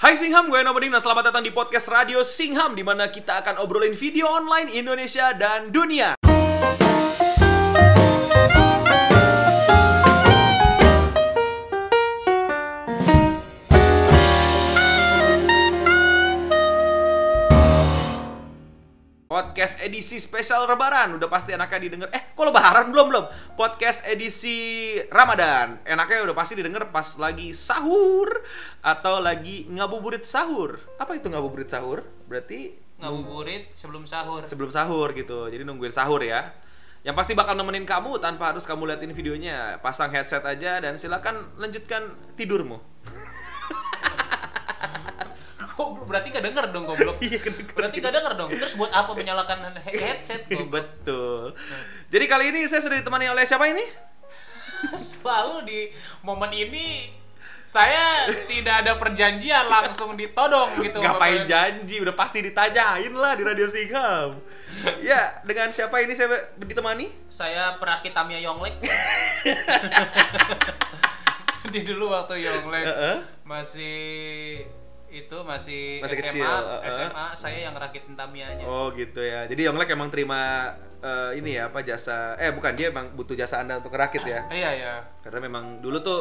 Hai Singham, gue Noboding dan selamat datang di podcast Radio Singham di mana kita akan obrolin video online Indonesia dan dunia. Podcast edisi spesial Lebaran udah pasti enaknya didengar. Eh, kok Lebaran belum belum? Podcast edisi Ramadan enaknya udah pasti didengar pas lagi sahur atau lagi ngabuburit sahur. Apa itu ngabuburit sahur? Berarti ngabuburit sebelum sahur. sebelum sahur gitu. Jadi nungguin sahur ya. Yang pasti bakal nemenin kamu tanpa harus kamu liatin videonya. Pasang headset aja dan silakan lanjutkan tidurmu. Kok berarti gak denger dong goblok? Iya. Berarti gak denger dong. Terus buat apa menyalakan he- headset goblok? Betul. Jadi kali ini saya sudah ditemani oleh siapa ini? Selalu di momen ini saya tidak ada perjanjian langsung ditodong gitu. Ngapain janji, udah pasti ditanyain lah di Radio Singham. ya, dengan siapa ini saya ditemani? Saya perakit Tamiya Yonglek. Jadi dulu waktu Yonglek Heeh. masih itu masih, Masih SMA, kecil, heeh. SMA saya yang ngerakitin Tamiyanya. Oh gitu ya. Jadi Yonglek emang terima eh, ini ya apa jasa eh bukan dia emang butuh jasa Anda untuk merakit ya. Iya ya. Karena memang dulu tuh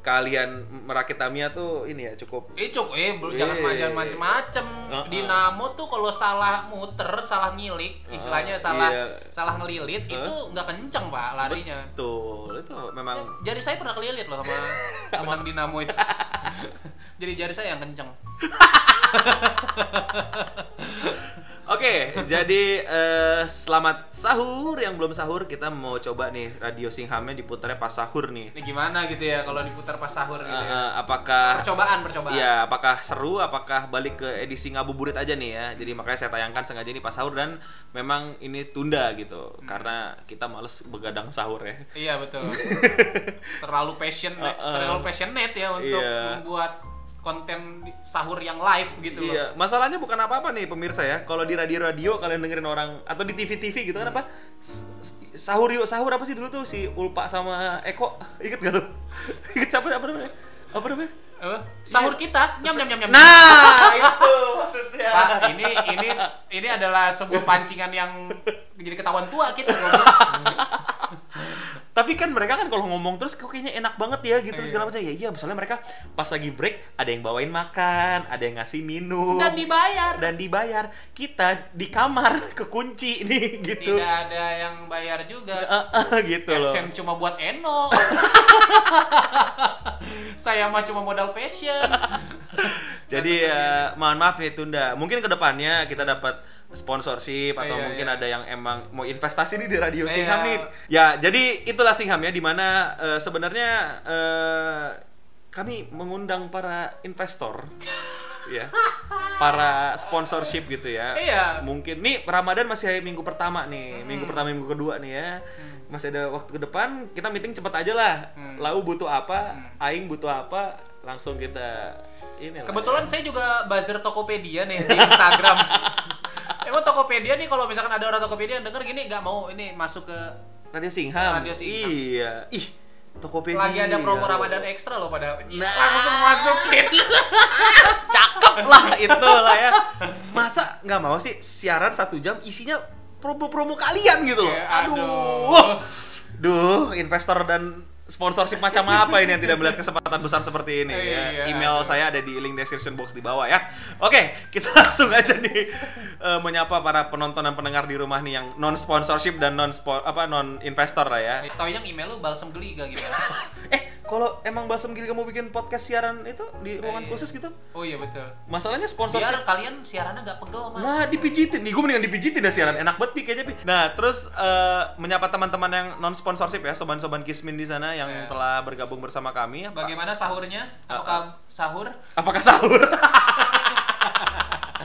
kalian merakit Tamiya tuh ini ya cukup Eh cuk, eh bro, jangan jangan macem-macem. Uh-uh. Dinamo tuh kalau salah muter, salah milik, istilahnya salah iya. salah ngelilit Uh. itu nggak kenceng pak larinya. betul. Itu memang Jari saya pernah kelilit loh sama benang dinamo itu. Jadi jari saya yang kenceng. Oke, jadi eh, selamat sahur yang belum sahur kita mau coba nih radio Singhamnya diputarnya pas sahur nih. Ini gimana gitu ya kalau diputar pas sahur gitu ya. eh, apakah Percobaan, percobaan. ya apakah seru apakah balik ke edisi ngabuburit aja nih ya. Jadi makanya saya tayangkan sengaja ini pas sahur dan memang ini tunda gitu Hmm. karena kita males begadang sahur ya. Iya betul. terlalu passion, Uh-uh. terlalu passionate ya untuk Iya. membuat konten sahur yang live gitu loh. Iya, masalahnya bukan apa-apa nih pemirsa ya. Kalau di radio-radio kalian dengerin orang atau di TV-TV gitu kan apa? Sahur yuk, sahur apa sih dulu tuh si Ulpa sama Eko? Ingat gak lu? Ingat siapa apa namanya? Apa namanya? Apa? Sahur kita nyam nyam nyam nyam. Nah, itu maksudnya. Pak, ini ini ini adalah sebuah pancingan yang jadi ketahuan tua kita. Tapi kan mereka kan kalau ngomong terus kok kayaknya enak banget ya gitu Iya. segala macam. Ya iya, misalnya mereka pas lagi break ada yang bawain makan, ada yang ngasih minum Dan dibayar. dan dibayar. Kita di kamar kekunci nih gitu. Tidak ada yang bayar juga. Gitu loh. AdSense cuma buat Eno. Saya mah cuma modal passion. Jadi eh, mohon maaf nih tunda. Mungkin ke depannya kita dapat sponsorship atau Iya, mungkin iya. ada yang emang mau investasi nih di radio Iya. Singham nih. Ya jadi itulah Singham ya di mana eh, sebenarnya eh, kami mengundang para investor. ya para sponsorship gitu ya Iya. mungkin nih Ramadan masih minggu pertama nih Hmm. minggu pertama minggu kedua nih ya masih ada waktu ke depan kita meeting cepet aja lah Hmm. lau butuh apa Hmm. aing butuh apa langsung kita ini Kebetulan ya. saya juga buzzer Tokopedia nih di Instagram. Emang Tokopedia nih kalau misalkan ada orang Tokopedia yang denger gini nggak mau ini masuk ke Radio Singham. Radio Singham. Iya. Ih, Tokopedia. lagi ada promo Ramadan ekstra loh pada Nah. langsung masukin. Cakep lah itu lah ya. Masa nggak mau sih siaran satu jam isinya promo-promo kalian gitu loh. Ya, aduh. aduh. Duh, investor dan sponsorship macam apa ini yang tidak melihat kesempatan besar seperti ini ya. Iya, Email saya ada di link description box di bawah ya. Oke, kita langsung aja nih eh, menyapa para penonton dan pendengar di rumah nih yang non sponsorship dan non apa non investor lah ya. Tahu yang email lu balsam geli gak gimana? Eh, kalau emang Balsam Gili kamu bikin podcast siaran itu di ruangan iya. khusus gitu, Oh iya betul. masalahnya sponsorship. Biar kalian siarannya gak pegel mas. Nah, dipijitin. Nih, gue mendingan dipijitin dah siaran. Enak banget pi kayaknya pi. Nah, terus eh, menyapa teman-teman yang non sponsorship ya, soban-soban Kismin di sana yang Iya. telah bergabung bersama kami. Apa- Bagaimana sahurnya? Uh, Apakah sahur? Apakah sahur?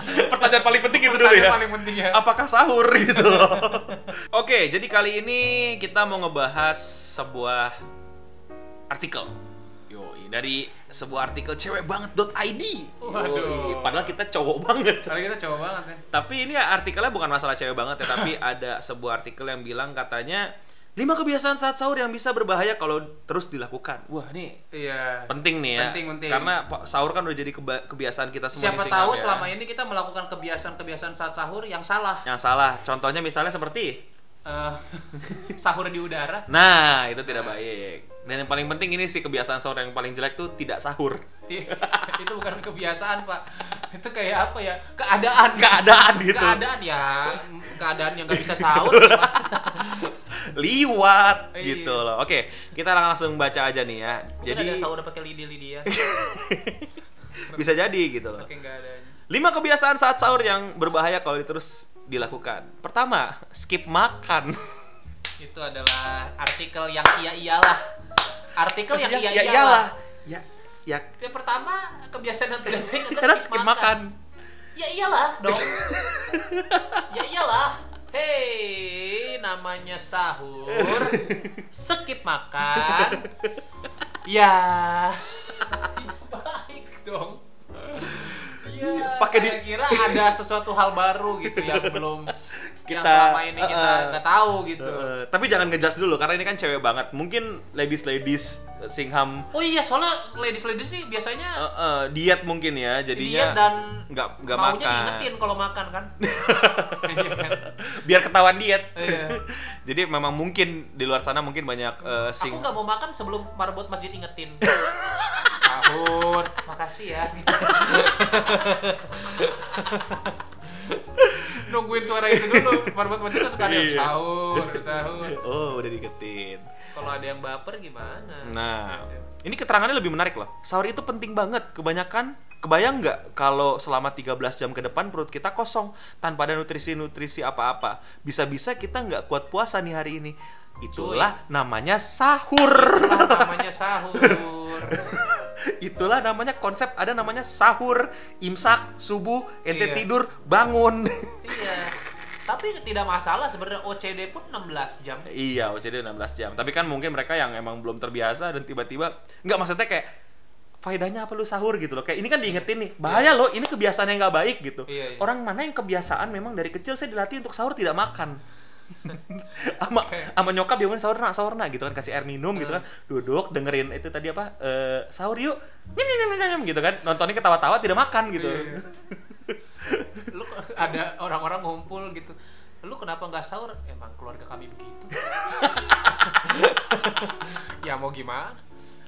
Pertanyaan paling penting itu dulu ya. Pertanyaan paling penting ya. Apakah sahur gitu. Oke, jadi kali ini kita mau ngebahas sebuah artikel. Yoi, dari sebuah artikel cewekbanget.id. Waduh. Padahal kita cowok banget. Karena kita coba banget ya. Tapi ini artikelnya bukan masalah cewek banget ya, tapi ada sebuah artikel yang bilang katanya Lima kebiasaan saat sahur yang bisa berbahaya kalau terus dilakukan. Wah, ini Iya. penting nih ya. Penting, penting. Karena sahur kan udah jadi kebiasaan kita semua Siapa tahu ya. selama ini kita melakukan kebiasaan-kebiasaan saat sahur yang salah. Yang salah. Contohnya misalnya seperti Eh, sahur di udara. Nah, itu tidak Nah. baik. Dan yang paling penting ini sih kebiasaan sahur yang paling jelek tuh tidak sahur. Ti- itu bukan kebiasaan, Pak. Itu kayak apa ya? Keadaan. Keadaan gitu. Keadaan ya. Keadaan yang nggak bisa sahur. Liwat Iya. gitu loh. Oke, kita langsung baca aja nih ya. Mungkin Jadi ada sahur pakai lidi-lidi ya. bisa jadi gitu loh. Lima kebiasaan saat sahur yang berbahaya kalau terus dilakukan. Pertama, skip makan. Itu adalah artikel yang iya iyalah. Artikel yang Ya- iya ya iyalah. iyalah. Ya ya Yang pertama kebiasaan yang tidak baik adalah skip makan. Ya iyalah dong. ya iyalah. Hei, namanya sahur. Skip makan. Ya. Tidak baik dong. Ya, Pakai saya di- kira ada sesuatu hal baru gitu yang belum yang Kita- selama ini kita uh, uh, nggak tahu gitu. Eh, tapi jangan ngejudge dulu karena ini kan cewek banget. Mungkin ladies-ladies eh, Singham Oh iya, soalnya ladies-ladies sih biasanya eh, eh, diet mungkin ya, jadinya diet dan nggak nggak maunya makan. diingetin kalau makan kan. Iya kan? Biar ketahuan diet. Iya. Jadi memang mungkin di luar sana mungkin banyak Aku sing nggak mau makan sebelum marbot masjid ingetin. Sahur, makasih ya. Nungguin suara itu dulu, marbot masjid kan suka ada yang Iya. sahur, sahur. Oh, udah diingetin. Kalau ada yang baper gimana? Nah, ini keterangannya lebih menarik loh. Sahur itu penting banget. Kebanyakan kebayang nggak kalau selama 13 jam ke depan perut kita kosong tanpa ada nutrisi-nutrisi apa-apa. Bisa-bisa kita nggak kuat puasa nih hari ini. Itulah namanya sahur. Itulah namanya sahur. Itulah namanya konsep ada namanya sahur, imsak, subuh, ente Iya. tidur, bangun. iya. Tapi tidak masalah sebenarnya OCD pun 16 jam. iya, OCD 16 jam. Tapi kan mungkin mereka yang emang belum terbiasa dan tiba-tiba nggak maksudnya kayak faedahnya apa lu sahur gitu loh. Kayak ini kan diingetin nih, bahaya loh, ini kebiasaan yang nggak baik gitu. Iya, iya. Orang mana yang kebiasaan memang dari kecil saya dilatih untuk sahur tidak makan. ama ama nyokap dia sahur nak sahur nak gitu kan kasih air minum gitu kan duduk dengerin itu tadi apa eh, sahur yuk nyem, nyem, nyem, nyem, gitu kan nontonnya ketawa-tawa tidak makan gitu Iya. Lu ada orang-orang ngumpul gitu. Lu kenapa nggak sahur? Emang keluarga kami begitu. ya mau gimana?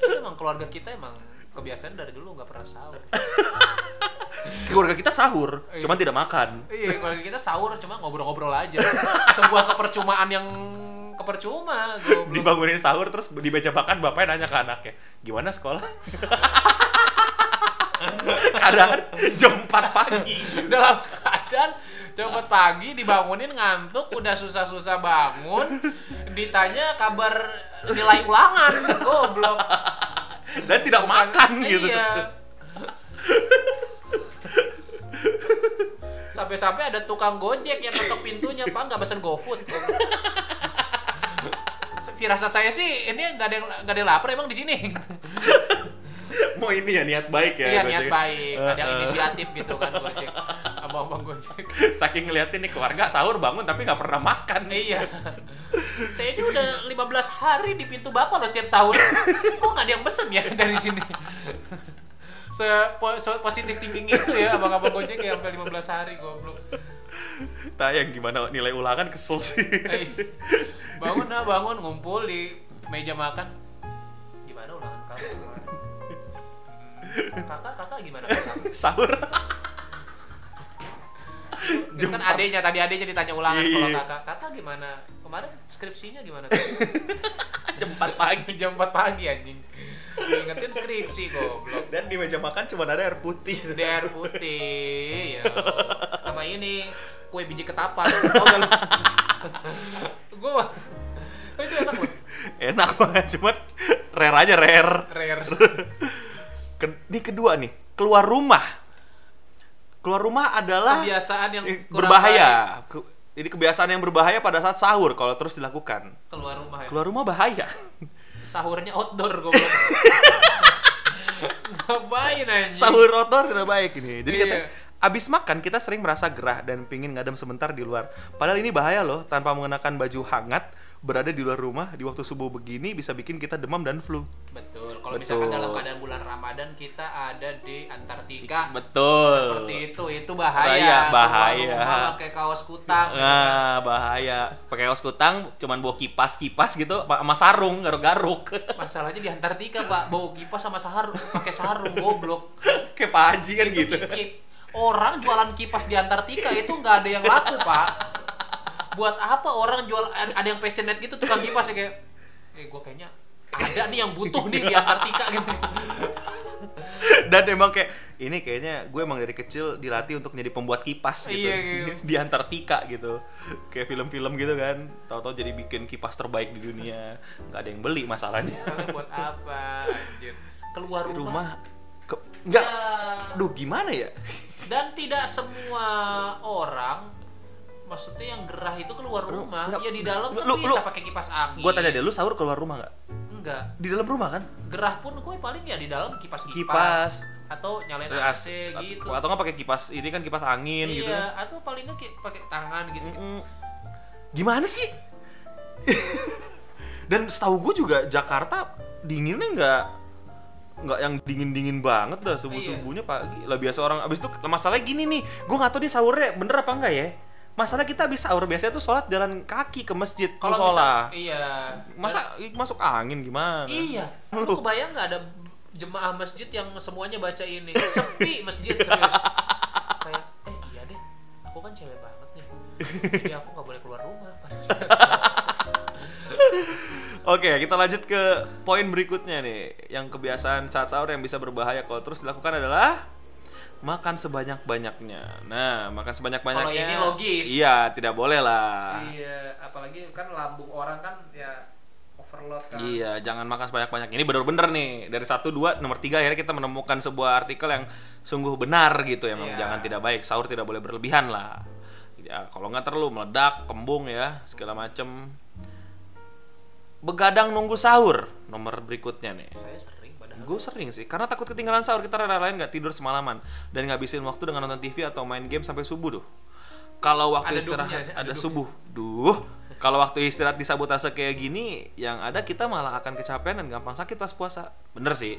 Emang keluarga kita emang kebiasaan dari dulu nggak pernah sahur. keluarga kita sahur Iya. cuman tidak makan Iya, keluarga kita sahur cuma ngobrol-ngobrol aja. Sebuah kepercumaan yang kepercuma. goblok. dibangunin sahur terus di meja makan bapaknya nanya ke anaknya gimana sekolah keadaan jam 4 pagi dalam keadaan cepet pagi dibangunin ngantuk udah susah-susah bangun ditanya kabar nilai ulangan goblok dan tidak makan gitu iya sampai-sampai ada tukang gojek yang ketok pintunya pak nggak pesen GoFood firasat saya sih ini nggak ada yang nggak ada yang lapar emang di sini mau ini ya niat baik ya iya Gojek. niat baik ada yang Eh, eh. inisiatif gitu kan gojek abang-abang gojek saking ngeliatin nih keluarga sahur bangun tapi nggak pernah makan Iya. Saya ini udah 15 hari di pintu bapak loh setiap sahur. Kok nggak ada yang pesen ya dari sini? Se, po- se- positif thinking itu ya abang-abang gojek ya sampai 15 hari goblok. tayang gimana nilai ulangan kesel sih Eh, bangun nah bangun ngumpul di meja makan. Gimana ulangan kamu kemarin? Hmm, kakak kakak gimana kakak? sahur Jam kan adenya tadi adenya ditanya ulangan Iya, kalau iya. kakak kakak gimana kemarin skripsinya gimana jam 4 pagi jam 4 pagi anjing ingetin skripsi goblok. Dan di meja makan cuma ada air putih. Di air putih ya sama ini kue biji ketapang gak lu? Gue itu enak loh enak banget cuman rare aja rare. Rare. Ke- ini kedua nih keluar rumah. Keluar rumah adalah kebiasaan yang berbahaya. Ke- ini kebiasaan yang berbahaya pada saat sahur kalau terus dilakukan. Baik. keluar rumah ya? Keluar rumah bahaya sahurnya outdoor goblok. Ngapain anjing? Sahur outdoor tidak baik ini. Jadi Iya. katanya abis makan kita sering merasa gerah dan pingin ngadem sebentar di luar. Padahal ini bahaya loh tanpa mengenakan baju hangat berada di luar rumah di waktu subuh begini bisa bikin kita demam dan flu. Betul. Kalau misalkan dalam keadaan bulan Ramadan kita ada di Antartika. Betul. Seperti itu, itu bahaya. Bahaya, bahaya. rumah pakai kaos kutang. gitu kan. Nah, bahaya. Pakai kaos kutang cuman bawa kipas-kipas gitu sama sarung garuk-garuk. Masalahnya di Antartika, Pak, bawa kipas sama sarung, pakai sarung goblok. Kayak Pak Haji kan Itu gitu. ki- Orang jualan kipas di Antartika itu nggak ada yang laku, Pak. Buat apa orang jual ada yang passionate gitu tukang kipas ya kayak eh gua kayaknya ada nih yang butuh nih di Antartika gitu. Dan emang kayak ini kayaknya gue emang dari kecil dilatih untuk jadi pembuat kipas gitu Iya, gitu. di Antartika gitu. Kayak film-film gitu kan. Tahu-tahu jadi bikin kipas terbaik di dunia. nggak ada yang beli masalahnya. Misalnya buat apa anjir? Keluar rumah. rumah ke, enggak. Ya, Duh, gimana ya? dan tidak semua orang maksudnya yang gerah itu keluar Lu- rumah nggak- ya di dalam kan lu- bisa pakai kipas angin Gue tanya deh, lu sahur keluar rumah nggak? enggak Di dalam rumah kan? gerah pun gue paling ya di dalam kipas kipas, atau nyalain Eh, AC gitu Atau nggak pakai kipas ini kan kipas angin iya gitu. kan. atau palingnya pakai tangan gitu Mm-mm. Gimana sih? Dan setahu gue juga Jakarta dinginnya nggak nggak yang dingin dingin banget dah subuh subuhnya pagi lah biasa orang abis itu masalahnya gini nih gue nggak tahu dia sahurnya bener apa enggak ya masalah kita habis sahur biasanya tuh sholat jalan kaki ke masjid kalau misal iya. Masa ih, masuk angin gimana? Iya. Lu kebayang nggak ada jemaah masjid yang semuanya baca ini. Sepi masjid serius. Kayak eh iya deh. Aku kan cewek banget nih. Jadi aku nggak boleh keluar rumah. Saat Oke, kita lanjut ke poin berikutnya nih. Yang kebiasaan saat sahur yang bisa berbahaya kalau terus dilakukan adalah makan sebanyak-banyaknya. Nah, makan sebanyak-banyaknya. Kalau ini logis. Iya, tidak boleh lah. Iya, apalagi kan lambung orang kan ya overload kan. Iya, jangan makan sebanyak-banyak. Ini bener-bener nih. Dari satu dua nomor tiga akhirnya kita menemukan sebuah artikel yang sungguh benar gitu. Emang Iya. jangan tidak baik. Sahur tidak boleh berlebihan lah. Ya, kalau nggak terlalu meledak, kembung ya, segala macem. Begadang nunggu sahur. Nomor berikutnya nih. Saya sering. Gue sering sih, karena takut ketinggalan sahur kita rela-relain nggak tidur semalaman dan ngabisin waktu dengan nonton TV atau main game sampai subuh tuh. Kalau waktu Ada istirahat duhnya, ada ada subuh, duh. Kalau waktu istirahat disabotase kayak gini, yang ada kita malah akan kecapean dan gampang sakit pas puasa. Bener sih.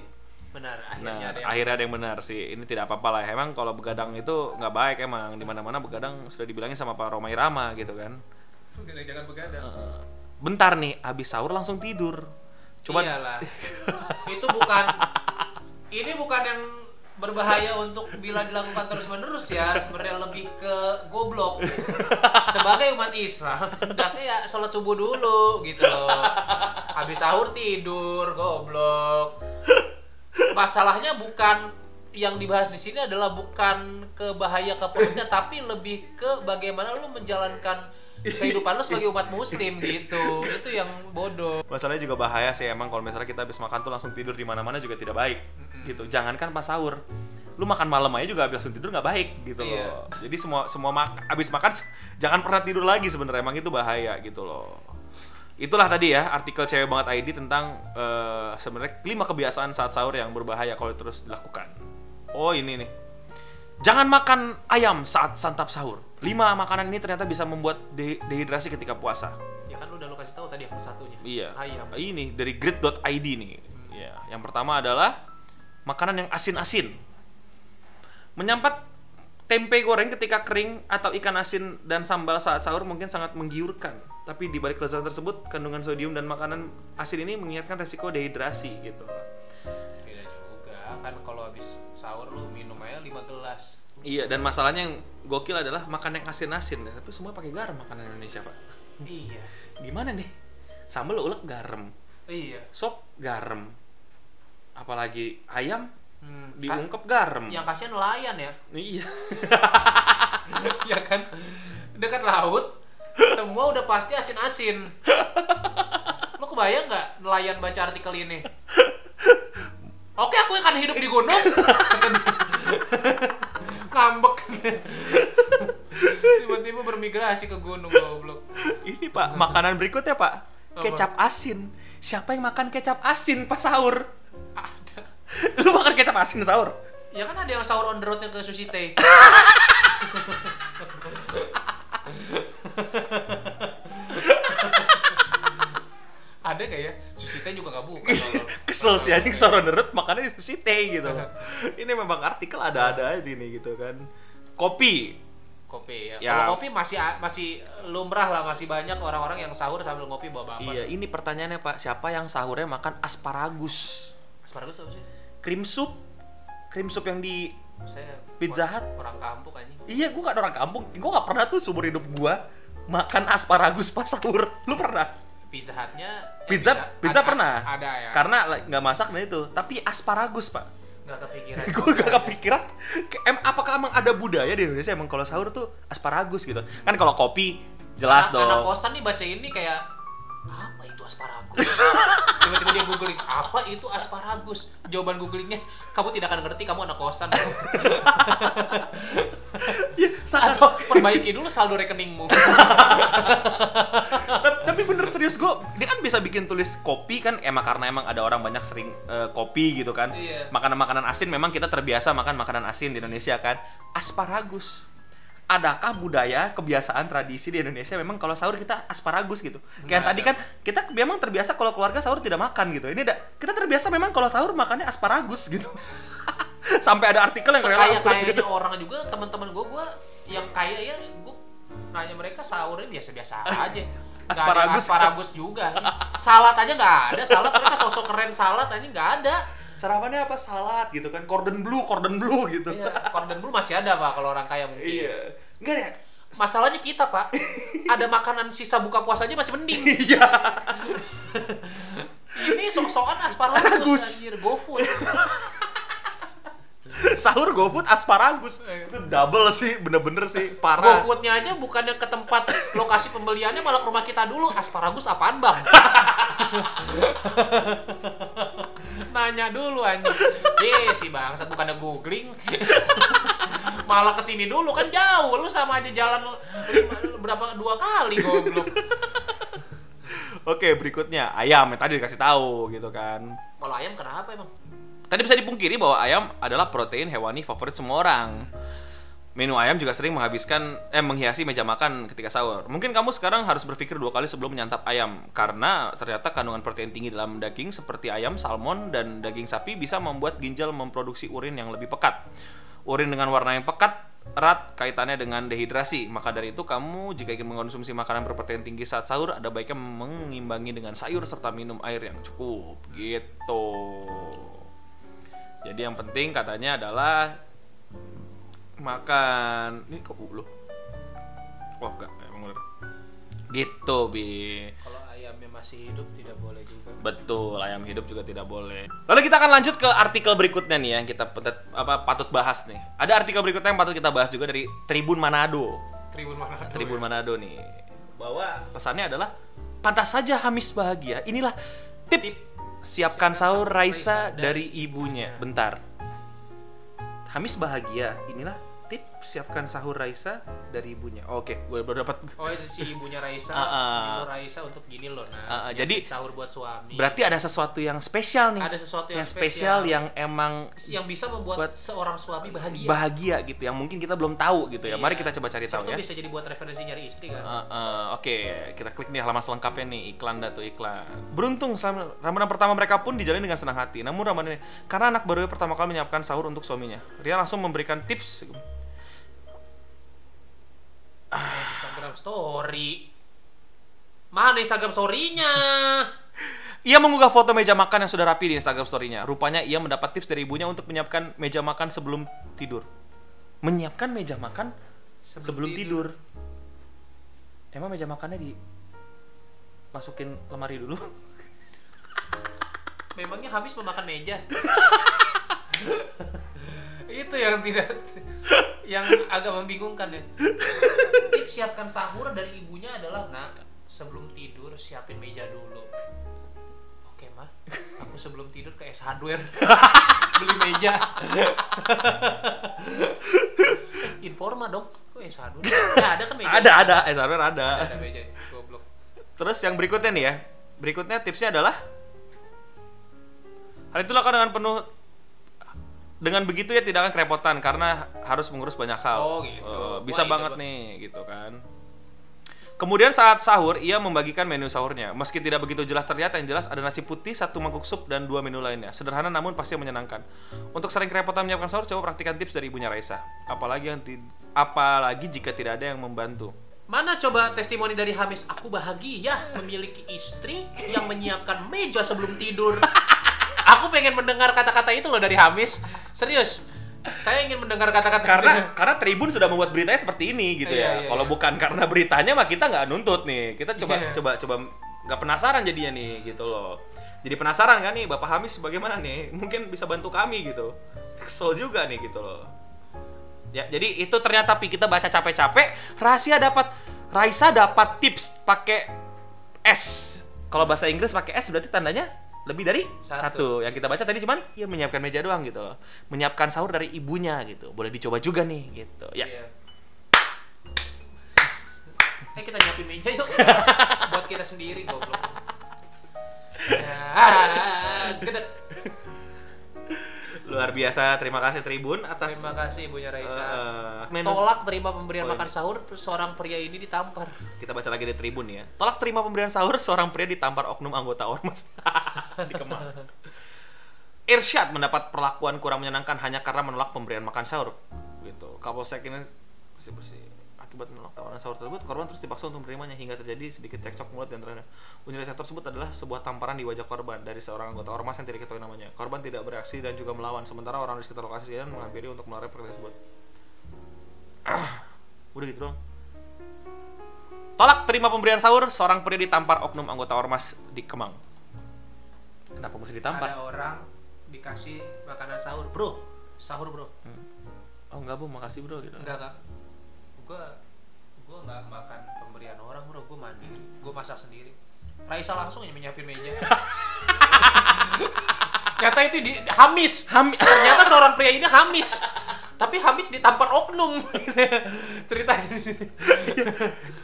Benar, akhirnya Nah, ada yang akhirnya ada yang benar sih. Ini tidak apa-apa lah. Emang kalau begadang itu nggak baik emang. Di mana-mana begadang sudah dibilangin sama Pak Romai Rama gitu kan. jangan begadang. Bentar nih, abis sahur langsung tidur. Coba Iyalah. itu bukan ini bukan yang berbahaya untuk bila dilakukan terus-menerus ya, sebenarnya lebih ke goblok. Sebagai umat Islam, hendaknya ya sholat subuh dulu gitu. Habis sahur tidur, goblok. Masalahnya bukan yang dibahas di sini adalah bukan ke bahaya ke tapi lebih ke bagaimana lu menjalankan kehidupan lu sebagai umat muslim gitu. Itu yang bodoh. Masalahnya juga bahaya sih emang kalau misalnya kita habis makan tuh langsung tidur di mana-mana juga tidak baik gitu. Jangankan pas sahur. Lu makan malam aja juga habis langsung tidur nggak baik gitu Iya. loh. Jadi semua semua mak habis makan jangan pernah tidur lagi sebenarnya emang itu bahaya gitu loh. Itulah tadi ya artikel cewek banget ID tentang eh, sebenarnya lima kebiasaan saat sahur yang berbahaya kalau terus dilakukan. Oh ini nih. Jangan makan ayam saat santap sahur. Lima makanan ini ternyata bisa membuat de- dehidrasi ketika puasa. Ya kan lu udah lu kasih tahu tadi yang satunya. Iya. Ayam. Ini dari grid.id nih. Ya, yang pertama adalah makanan yang asin-asin. Menyampat tempe goreng ketika kering atau ikan asin dan sambal saat sahur mungkin sangat menggiurkan. Tapi di balik kelezatan tersebut, kandungan sodium dan makanan asin ini mengingatkan resiko dehidrasi gitu. Tidak juga. Kan kalau habis sahur lu minum aja 5 gelas. Iya, dan masalahnya yang gokil adalah makan yang asin-asin. Tapi semua pakai garam makanan Indonesia, Pak. Iya. Gimana nih? Sambal ulek garam, Iya. sop garam. Apalagi ayam Hmm, diungkep garam. yang kasihan nelayan ya. Iya. ya kan? Dekat laut semua udah pasti asin-asin. Lo kebayang nggak nelayan baca artikel ini? Oke, aku akan hidup di gunung. Ngambek. Tiba-tiba bermigrasi ke gunung goblok. Ini Pak, makanan berikutnya Pak. Kecap asin. Siapa yang makan kecap asin pas sahur? Ada. Lu makan kecap asin sahur? Ya kan ada yang sahur on the road yang ke sushi teh. ada nggak ya teh juga nggak buka kalau Kesel sih anjing soro neret makannya di sushi teh gitu. ini memang artikel ada-ada aja ini gitu kan. Kopi. kopi ya. Ya. Kalau kopi masih masih lumrah lah, masih banyak orang-orang yang sahur sambil ngopi bawa bapak. Iya, ini pertanyaannya Pak, siapa yang sahurnya makan asparagus? Asparagus apa sih? Krim sup? Krim sup yang di Saya Pizza orang- Hut? Orang kampung anjing. Iya, gua gak orang kampung. Gua gak pernah tuh seumur hidup gua makan asparagus pas sahur. Lu pernah? Pizza Hut-nya eh, Pizza, pizza ada- pernah. Ada ya. Karena nggak masak nah itu. Tapi asparagus, Pak. nggak kepikiran. gue gak kepikiran ke- em, apakah emang ada budaya di Indonesia emang kalau sahur tuh asparagus gitu kan kalau kopi jelas anak, dong Anak kosan nih baca ini kayak apa itu asparagus? Tiba-tiba dia googling apa itu asparagus? Jawaban googlingnya kamu tidak akan ngerti kamu anak kosan. ya, sangat Atau perbaiki dulu saldo rekeningmu. Ta- tapi bener serius gue dia kan bisa bikin tulis kopi kan emang karena emang ada orang banyak sering eh, kopi gitu kan. Iya. makanan-makanan asin memang kita terbiasa makan makanan asin di Indonesia kan. Asparagus. Adakah budaya kebiasaan tradisi di Indonesia? Memang kalau sahur kita asparagus gitu. Kayak Nggak tadi kan kita memang terbiasa kalau keluarga sahur tidak makan gitu. Ini ada kita terbiasa memang kalau sahur makannya asparagus gitu. Sampai ada artikel yang upload kayaknya gitu. orang juga teman-teman gue gue yang kaya ya gue nanya mereka sahurnya biasa-biasa aja. Nggak ada Asparagus. asparagus juga. Salad aja nggak ada. Salad mereka sosok keren salad aja nggak ada. sarapannya apa salad gitu kan cordon bleu cordon bleu gitu Iya, cordon bleu masih ada pak kalau orang kaya mungkin. iya enggak deh Masalahnya kita pak, ada makanan sisa buka puasa aja masih mending. iya Ini sok-sokan asparagus Asparagus. anjir, GoFood. sahur GoFood asparagus itu double sih bener-bener sih parah GoFoodnya aja bukannya ke tempat lokasi pembeliannya malah ke rumah kita dulu. Asparagus apaan bang? Nanya dulu anjing. Ye si bangsat bukannya googling. malah ke sini dulu kan jauh. Lu sama aja jalan berapa dua kali goblok. oke berikutnya ayam yang tadi dikasih tahu gitu kan Kalau ayam kenapa emang? Tadi bisa dipungkiri bahwa ayam adalah protein hewani favorit semua orang Menu ayam juga sering menghabiskan eh menghiasi meja makan ketika sahur. Mungkin kamu sekarang harus berpikir dua kali sebelum menyantap ayam karena ternyata kandungan protein tinggi dalam daging seperti ayam, salmon dan daging sapi bisa membuat ginjal memproduksi urin yang lebih pekat. Urin dengan warna yang pekat erat kaitannya dengan dehidrasi. Maka dari itu kamu jika ingin mengkonsumsi makanan berprotein tinggi saat sahur ada baiknya mengimbangi dengan sayur serta minum air yang cukup gitu. Jadi yang penting katanya adalah makan. Ini kok lu oh enggak emang bener. Gitu bi. Kalau ayamnya masih hidup tidak boleh juga. betul ayam hidup juga tidak boleh. Lalu kita akan lanjut ke artikel berikutnya nih yang kita petet, apa patut bahas nih. Ada artikel berikutnya yang patut kita bahas juga dari Tribun Manado. Tribun mana? Tribun Manado nih. Bahwa pesannya adalah pantas saja Hamis bahagia. Inilah tip, Tip. Siapkan sahur Raisa dari ibunya. ibunya. bentar. Hamis bahagia. Inilah tip siapkan sahur Raisa dari ibunya oke gue baru dapat Oh itu si ibunya Raisa, ah. nyuruh Raisa untuk gini loh nah. Ah, ah, nyiapin jadi- sahur buat suami. berarti ada sesuatu yang spesial nih ada sesuatu yang, yang spesial spesial yang emang yang bisa membuat buat seorang suami bahagia. bahagia gitu yang mungkin kita belum tahu gitu ya mari Iya. kita coba cari tahu Siapa ya tuh bisa jadi buat referensi nyari istri kan. Uh, uh, Oke, kita klik nih halaman selengkapnya nih iklan datu iklan. Beruntung ramadan pertama mereka pun dijalani dengan senang hati. Namun ramadan ini karena anak baru pertama kali menyiapkan sahur untuk suaminya, Ria langsung memberikan tips. Instagram story. Mana Instagram story-nya? Ia mengunggah foto meja makan yang sudah rapi di Instagram story-nya. Rupanya ia mendapat tips dari ibunya untuk menyiapkan meja makan sebelum tidur. Menyiapkan meja makan sebelum, tidur. Emang meja makannya di masukin lemari dulu? Memangnya habis memakan meja? itu yang tidak yang agak membingungkan ya. Tips siapkan sahur dari ibunya adalah nak sebelum tidur siapin meja dulu. Oke mah, aku sebelum tidur ke S Hardware beli meja. Informa dong, kok S Hardware? Ya, ada kan meja? Ada, ada, eh sabar ada. Ada meja, goblok. Terus yang berikutnya nih ya. Berikutnya tipsnya adalah Hal itu lakukan dengan penuh dengan begitu ya tidak akan kerepotan karena harus mengurus banyak hal. Oh, gitu. Wah, bisa ini banget nih gitu kan. Kemudian saat sahur, ia membagikan menu sahurnya. Meski tidak begitu jelas terlihat, yang jelas ada nasi putih, satu mangkuk sup, dan dua menu lainnya. Sederhana namun pasti menyenangkan. Untuk sering kerepotan menyiapkan sahur, coba praktikan tips dari ibunya Raisa. Apalagi yang ti- apalagi jika tidak ada yang membantu. Mana coba testimoni dari Hamis? Aku bahagia memiliki istri yang menyiapkan meja sebelum tidur. Aku pengen mendengar kata-kata itu loh dari Hamis. Serius. Saya ingin mendengar kata-kata Karena itu. karena Tribun sudah membuat beritanya seperti ini gitu Iya, ya. iya, Kalau iya. bukan karena beritanya mah kita nggak nuntut nih. Kita coba Iya. coba coba nggak penasaran jadinya nih gitu loh. Jadi penasaran kan nih Bapak Hamis bagaimana nih? Mungkin bisa bantu kami gitu. Kesel juga nih gitu loh. Ya, jadi itu ternyata pi kita baca capek-capek, rahasia dapat Raisa dapat tips pakai S. Kalau bahasa Inggris pakai S berarti tandanya lebih dari Satu. satu. Yang kita baca tadi cuman ya menyiapkan meja doang gitu loh. Menyiapkan sahur dari ibunya gitu. Boleh dicoba juga nih gitu. Ya. Iya. Eh kita nyiapin meja yuk. Buat kita sendiri goblok. Gede. Luar biasa. Terima kasih Tribun atas Terima kasih Ibunya Raisa. menu- Tolak terima pemberian Oh, makan sahur seorang pria ini ditampar. Kita baca lagi di Tribun ya. Tolak terima pemberian sahur seorang pria ditampar oknum anggota ormas di Kemang. Irsyad mendapat perlakuan kurang menyenangkan hanya karena menolak pemberian makan sahur. Gitu. Kapolsek ini bersih bersih. Akibat menolak tawaran sahur tersebut, korban terus dipaksa untuk menerimanya hingga terjadi sedikit cekcok mulut di antaranya. Unjuk rasa tersebut adalah sebuah tamparan di wajah korban dari seorang anggota ormas yang tidak diketahui namanya. Korban tidak bereaksi dan juga melawan, sementara orang di sekitar lokasi kejadian menghampiri untuk melarang praktik tersebut. Udah gitu dong. Tolak terima pemberian sahur, seorang pria ditampar oknum anggota ormas di Kemang. Kenapa mesti ditampar? Ada orang dikasih makanan sahur, bro. Sahur bro. Oh enggak bu, makasih bro gitu. Enggak enggak. Gua gua nggak makan pemberian orang bro. Gua mandiri. Gua masak sendiri. Raisa langsung aja menyiapin meja. Nyata itu di Hamis. Ham Ternyata seorang pria ini Hamis. Tapi Hamis ditampar oknum. Ceritanya di sini.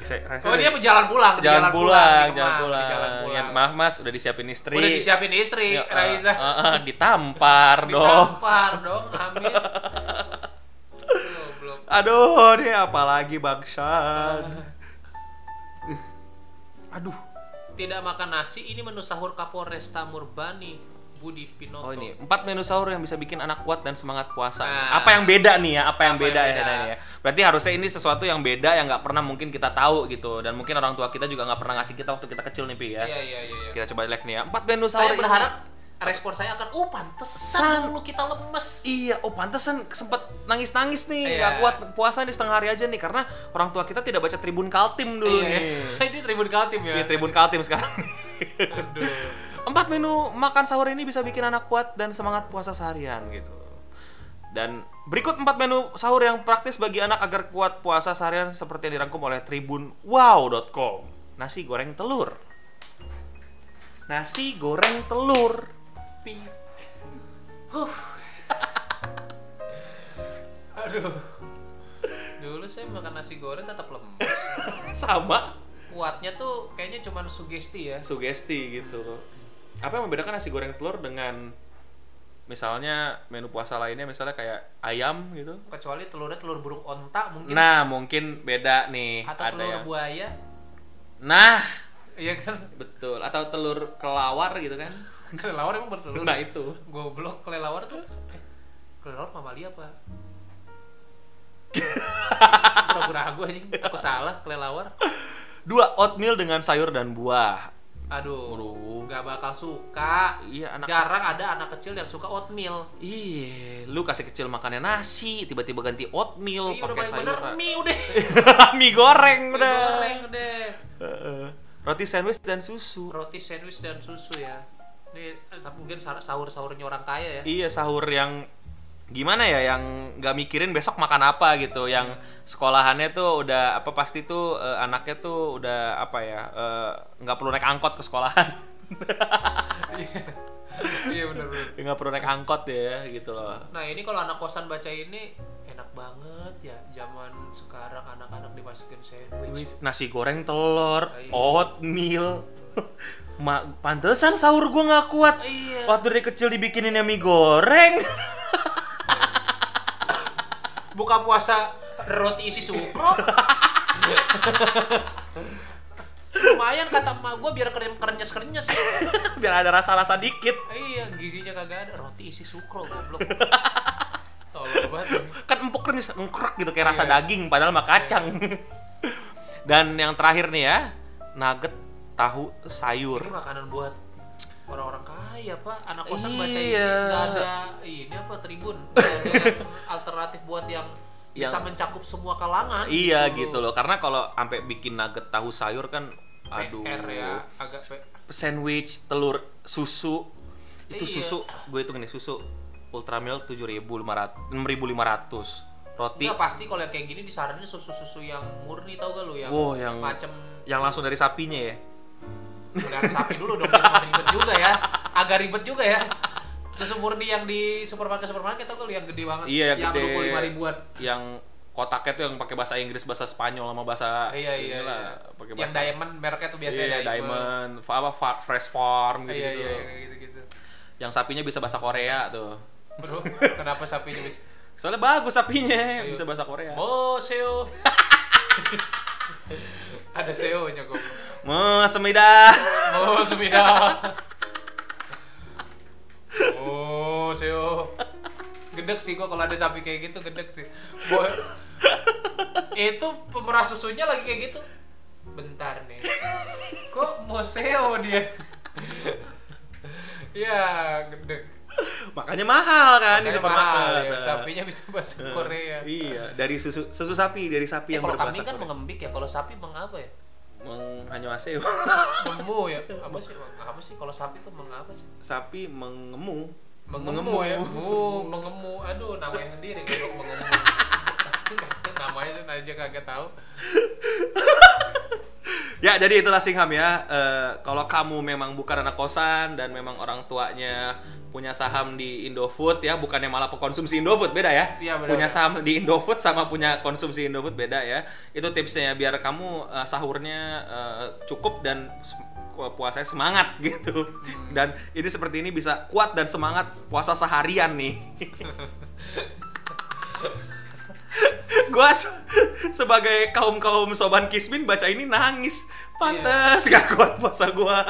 Saya- Oh dia jalan pulang, jalan di pulang, jalan di pulang. jalan Ya, pulang. maaf mas, udah disiapin istri. Udah disiapin istri, Ya, eh, Raisa. eh, eh, ditampar dong. Ditampar dong. Goblok. Aduh, ini apalagi bangsat. Aduh. Tidak makan nasi, ini menu sahur Kapolresta Murbani, Budi Pinoto. Oh ini empat menu sahur yang bisa bikin anak kuat dan semangat puasa. Nah. Apa yang beda nih ya? Apa yang Apa beda, yang ya, beda? Dani ya? Berarti harusnya ini sesuatu yang beda yang nggak pernah mungkin kita tahu gitu. Dan mungkin orang tua kita juga nggak pernah ngasih kita waktu kita kecil nih Pi ya. Iya, iya, iya. iya. Kita coba lihat nih ya. Empat menu sahur. Saya ini- berharap respon saya akan, oh pantesan San. dulu kita lemes. Iya, oh pantesan sempet nangis-nangis nih, Iya. nggak kuat puasa di setengah hari aja nih karena orang tua kita tidak baca Tribun Kaltim dulu Iya, nih. Ini Tribun Kaltim ya. Iya, Tribun Kaltim sekarang. Aduh. Empat menu makan sahur ini bisa bikin anak kuat dan semangat puasa seharian gitu. Dan berikut empat menu sahur yang praktis bagi anak agar kuat puasa seharian seperti yang dirangkum oleh tribunwow.com. Nasi goreng telur. Nasi goreng telur. Pi. Aduh. Dulu saya makan nasi goreng tetap lemes. Sama Kuatnya tuh kayaknya cuma sugesti ya. sugesti gitu. Apa yang membedakan nasi goreng telur dengan misalnya menu puasa lainnya misalnya kayak ayam gitu? Kecuali telurnya telur burung onta mungkin. Nah, mungkin beda nih. atau ada telur yang buaya. Nah, Iya kan? betul. Atau telur kelawar gitu kan? Kelelawar emang bertelur. Nah, itu. Goblok kelelawar tuh. Eh, kelelawar mamalia apa? Pura-pura anjing, takut salah kelelawar. Dua, oatmeal dengan sayur dan buah. Aduh, Aduh. nggak bakal suka. Iya, anak Jarang ada anak kecil yang suka oatmeal. Iya, lu kasih kecil makannya nasi, tiba-tiba ganti oatmeal Iya pakai paling bener sayur. mie udah. mie goreng Mie udah. goreng udah. Roti sandwich dan susu. Roti sandwich dan susu ya. Ini mungkin sa- sahur-sahurnya orang kaya ya. Iya, sahur yang gimana ya yang nggak mikirin besok makan apa gitu yang sekolahannya tuh udah apa pasti tuh eh, anaknya tuh udah apa ya eh, nggak perlu naik angkot ke sekolahan Iya benar benar. nggak perlu naik angkot ya gitu loh Nah ini kalau anak kosan baca ini enak banget ya zaman sekarang anak-anak dimasukin sandwich. nasi goreng telur Iya. oatmeal Ma, pantesan sahur gua nggak kuat Iya. waktu dari kecil dibikinin mie goreng Buka puasa roti isi sukrop. Lumayan kata emak gue biar keren kerenyes kerenyes. Biar ada rasa-rasa dikit. iya, gizinya kagak ada. Roti isi sukro goblok. Kan empuk krenyes, engkrek gitu kayak rasa Iya. daging padahal mah kacang. Dan yang terakhir nih ya, nugget tahu sayur. Ini makanan buat orang-orang kaya pak. Anak kosan baca ini Iya. nggak ada ini apa tribun. Ada alternatif buat yang, bisa Yang- mencakup semua kalangan Iya gitu. loh, karena kalau sampai bikin nugget tahu sayur kan, aduh, PR ya agak sandwich, telur, susu, itu Iya. susu, gue hitung nih susu. Ultra milk tujuh ribu lima ratus, enam ribu lima ratus, roti. Enggak pasti kalau kayak gini disaranin susu-susu yang murni tau gak lu yang Wow, yang- macem yang langsung dari sapinya ya. dari sapi dulu dong ribet juga ya agak ribet juga ya susu murni yang di supermarket supermarket lu yang gede banget Iya, yang gede. 25 ribuan Yang kotaknya tuh yang pakai bahasa Inggris, bahasa Spanyol sama bahasa iya iya, inilah, iya. pakai yang bahasa diamond mereknya tuh biasanya iya, diamond, fa- apa fresh farm gitu, iya iya iya, kayak gitu gitu Yang sapinya bisa bahasa Korea tuh. bro kenapa sapinya bisa Soalnya bagus sapinya, Ayo. bisa bahasa Korea. Oh, SEO. Ada SEO-nya kok. Mau semida. Oh, semida. Oh, SEO. Gedek sih kok kalau ada sapi kayak gitu, gedek sih. Boy. Itu pemerah susunya lagi kayak gitu. Bentar nih. Kok mau SEO dia? ya, gedek. Makanya mahal kan di Makanya supermarket. mahal ya, sapinya bisa bahasa Korea. Iya, dari susu susu sapi, dari sapi Eh, yang kalau berbahasa kambing kan mengembik ya, kalau sapi mengapa ya? Menghanyuaseo. Mengemu ya? Apa sih? Apa sih kalau sapi tuh mengapa sih? sapi mengemu. Mengemu ya? Mu, mengemu. Aduh, namanya sendiri goblok mengemu. namanya aja kagak tahu. Ya, jadi itulah Singham ya. Eh, kalau kamu memang bukan anak kosan dan memang orang tuanya punya saham di Indofood ya, bukannya malah pekonsumsi Indofood beda ya. Iya, benar, punya saham di Indofood sama punya konsumsi Indofood beda ya. Itu tipsnya biar kamu eh, sahurnya eh, cukup dan puasanya semangat gitu. Hmm. Dan ini seperti ini bisa kuat dan semangat puasa seharian nih. gua se- sebagai kaum kaum soban kismin baca ini nangis. Pantes gak kuat puasa gua.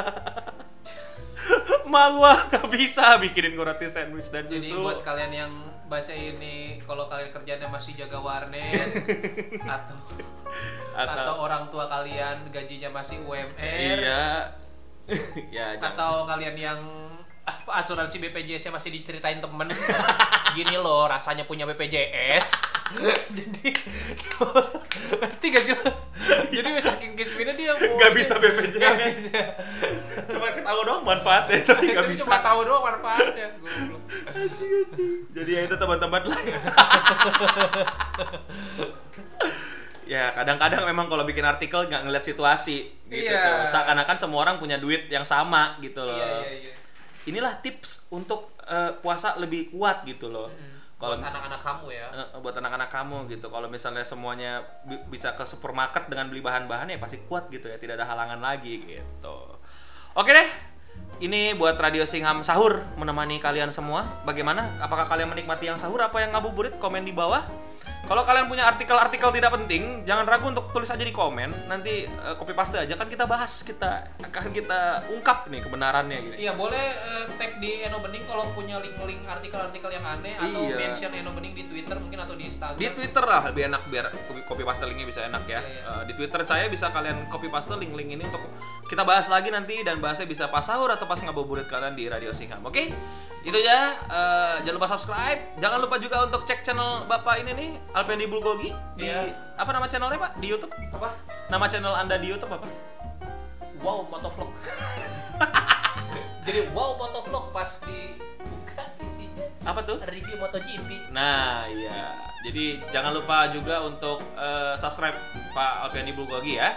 Ma gua gak bisa bikinin gua roti sandwich dan Jadi susu. buat kalian yang baca ini, kalau kalian kerjanya masih jaga warnet atau atau, atau orang tua kalian gajinya masih UMR iya. Ya jangan. atau kalian yang apa, asuransi BPJS-nya masih diceritain temen? Gini loh rasanya punya BPJS jadi ngerti gak sih jadi saking kisminnya dia mau Gak bisa BPJS. Gak bisa. Cuma ketahu dong manfaatnya tapi gak Tapi bisa. cuma tahu doang manfaatnya jadi ya itu teman-teman lah. Ya kadang-kadang memang kalau bikin artikel nggak ngeliat situasi gitu Iya. seakan-akan semua orang punya duit yang sama gitu loh. Iya iya iya inilah tips untuk eh, puasa lebih kuat gitu loh Mm-mm. kalau buat anak-anak kamu ya eh, buat anak-anak kamu gitu kalau misalnya semuanya bi- bisa ke supermarket dengan beli bahan-bahan ya pasti kuat gitu ya tidak ada halangan lagi gitu oke deh ini buat Radio Singham Sahur menemani kalian semua. Bagaimana? Apakah kalian menikmati yang sahur? Apa yang ngabuburit? Komen di bawah. Kalau kalian punya artikel-artikel tidak penting, jangan ragu untuk tulis aja di komen. Nanti eh, copy paste aja kan kita bahas, kita akan kita ungkap nih kebenarannya gitu. Iya boleh eh, tag di Eno Bening kalau punya link-link artikel-artikel yang aneh atau Iya. mention Eno Bening di Twitter mungkin atau di Instagram. Di Twitter lah lebih enak biar copy, paste linknya bisa enak ya. Iya, iya. Eh, di Twitter saya bisa kalian copy paste link-link ini untuk kita bahas lagi nanti dan bahasnya bisa pas sahur atau pas ngabuburit kalian di Radio Singham. Oke? Itu aja. Eh, jangan lupa subscribe. Jangan lupa juga untuk cek channel Bapak ini nih, Alpendi Bulgogi di Iya. apa nama channelnya Pak? Di YouTube? Apa? Nama channel Anda di YouTube apa? Wow motovlog. Jadi wow motovlog pas dibuka isinya Apa tuh? review MotoGP. Nah, iya. Jadi jangan lupa juga untuk eh, subscribe Pak Alpiani Bulgogi ya.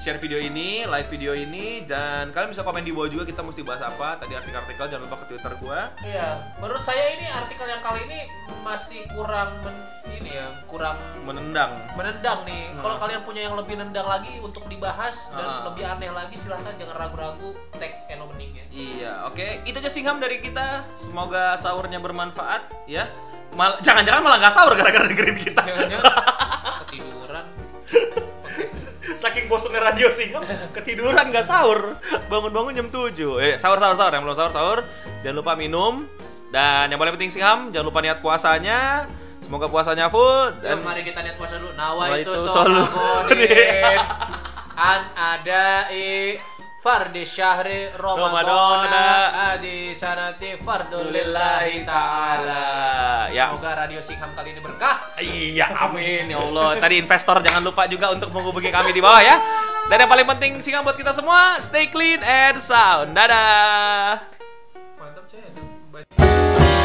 Share video ini, like video ini, dan kalian bisa komen di bawah juga kita mesti bahas apa. Tadi artikel-artikel jangan lupa ke Twitter gua. Iya, menurut saya ini artikel yang kali ini masih kurang men- ini ya, kurang Menendang. menendang nih. Hmm. Kalau kalian punya yang lebih nendang lagi untuk dibahas dan Ah. lebih aneh lagi silahkan jangan ragu-ragu tag Eno Bening ya. Iya, oke. Itu aja singham dari kita. Semoga sahurnya bermanfaat ya. Mal- jangan-jangan malah nggak sahur gara-gara dengerin kita. Jangan-jangan ketiduran. Oke. bosennya radio sih. Ketiduran nggak sahur. Bangun-bangun jam 7 eh sahur sahur sahur. Yang belum sahur sahur. Jangan lupa minum. Dan yang paling penting sih ham jangan lupa niat puasanya. Semoga puasanya full Dan dan mari kita lihat puasa dulu. Nawa itu itu solu. An ada i fardi syahri Ramadana. Ramadana adi sanati fardul lillahi ta'ala. ya Semoga Radio Singham kali ini berkah. Iya, amin ya Allah. Tadi investor jangan lupa juga untuk menghubungi kami di bawah ya. Dan yang paling penting sih buat kita semua, stay clean and sound. Dadah. Mantap, Cek.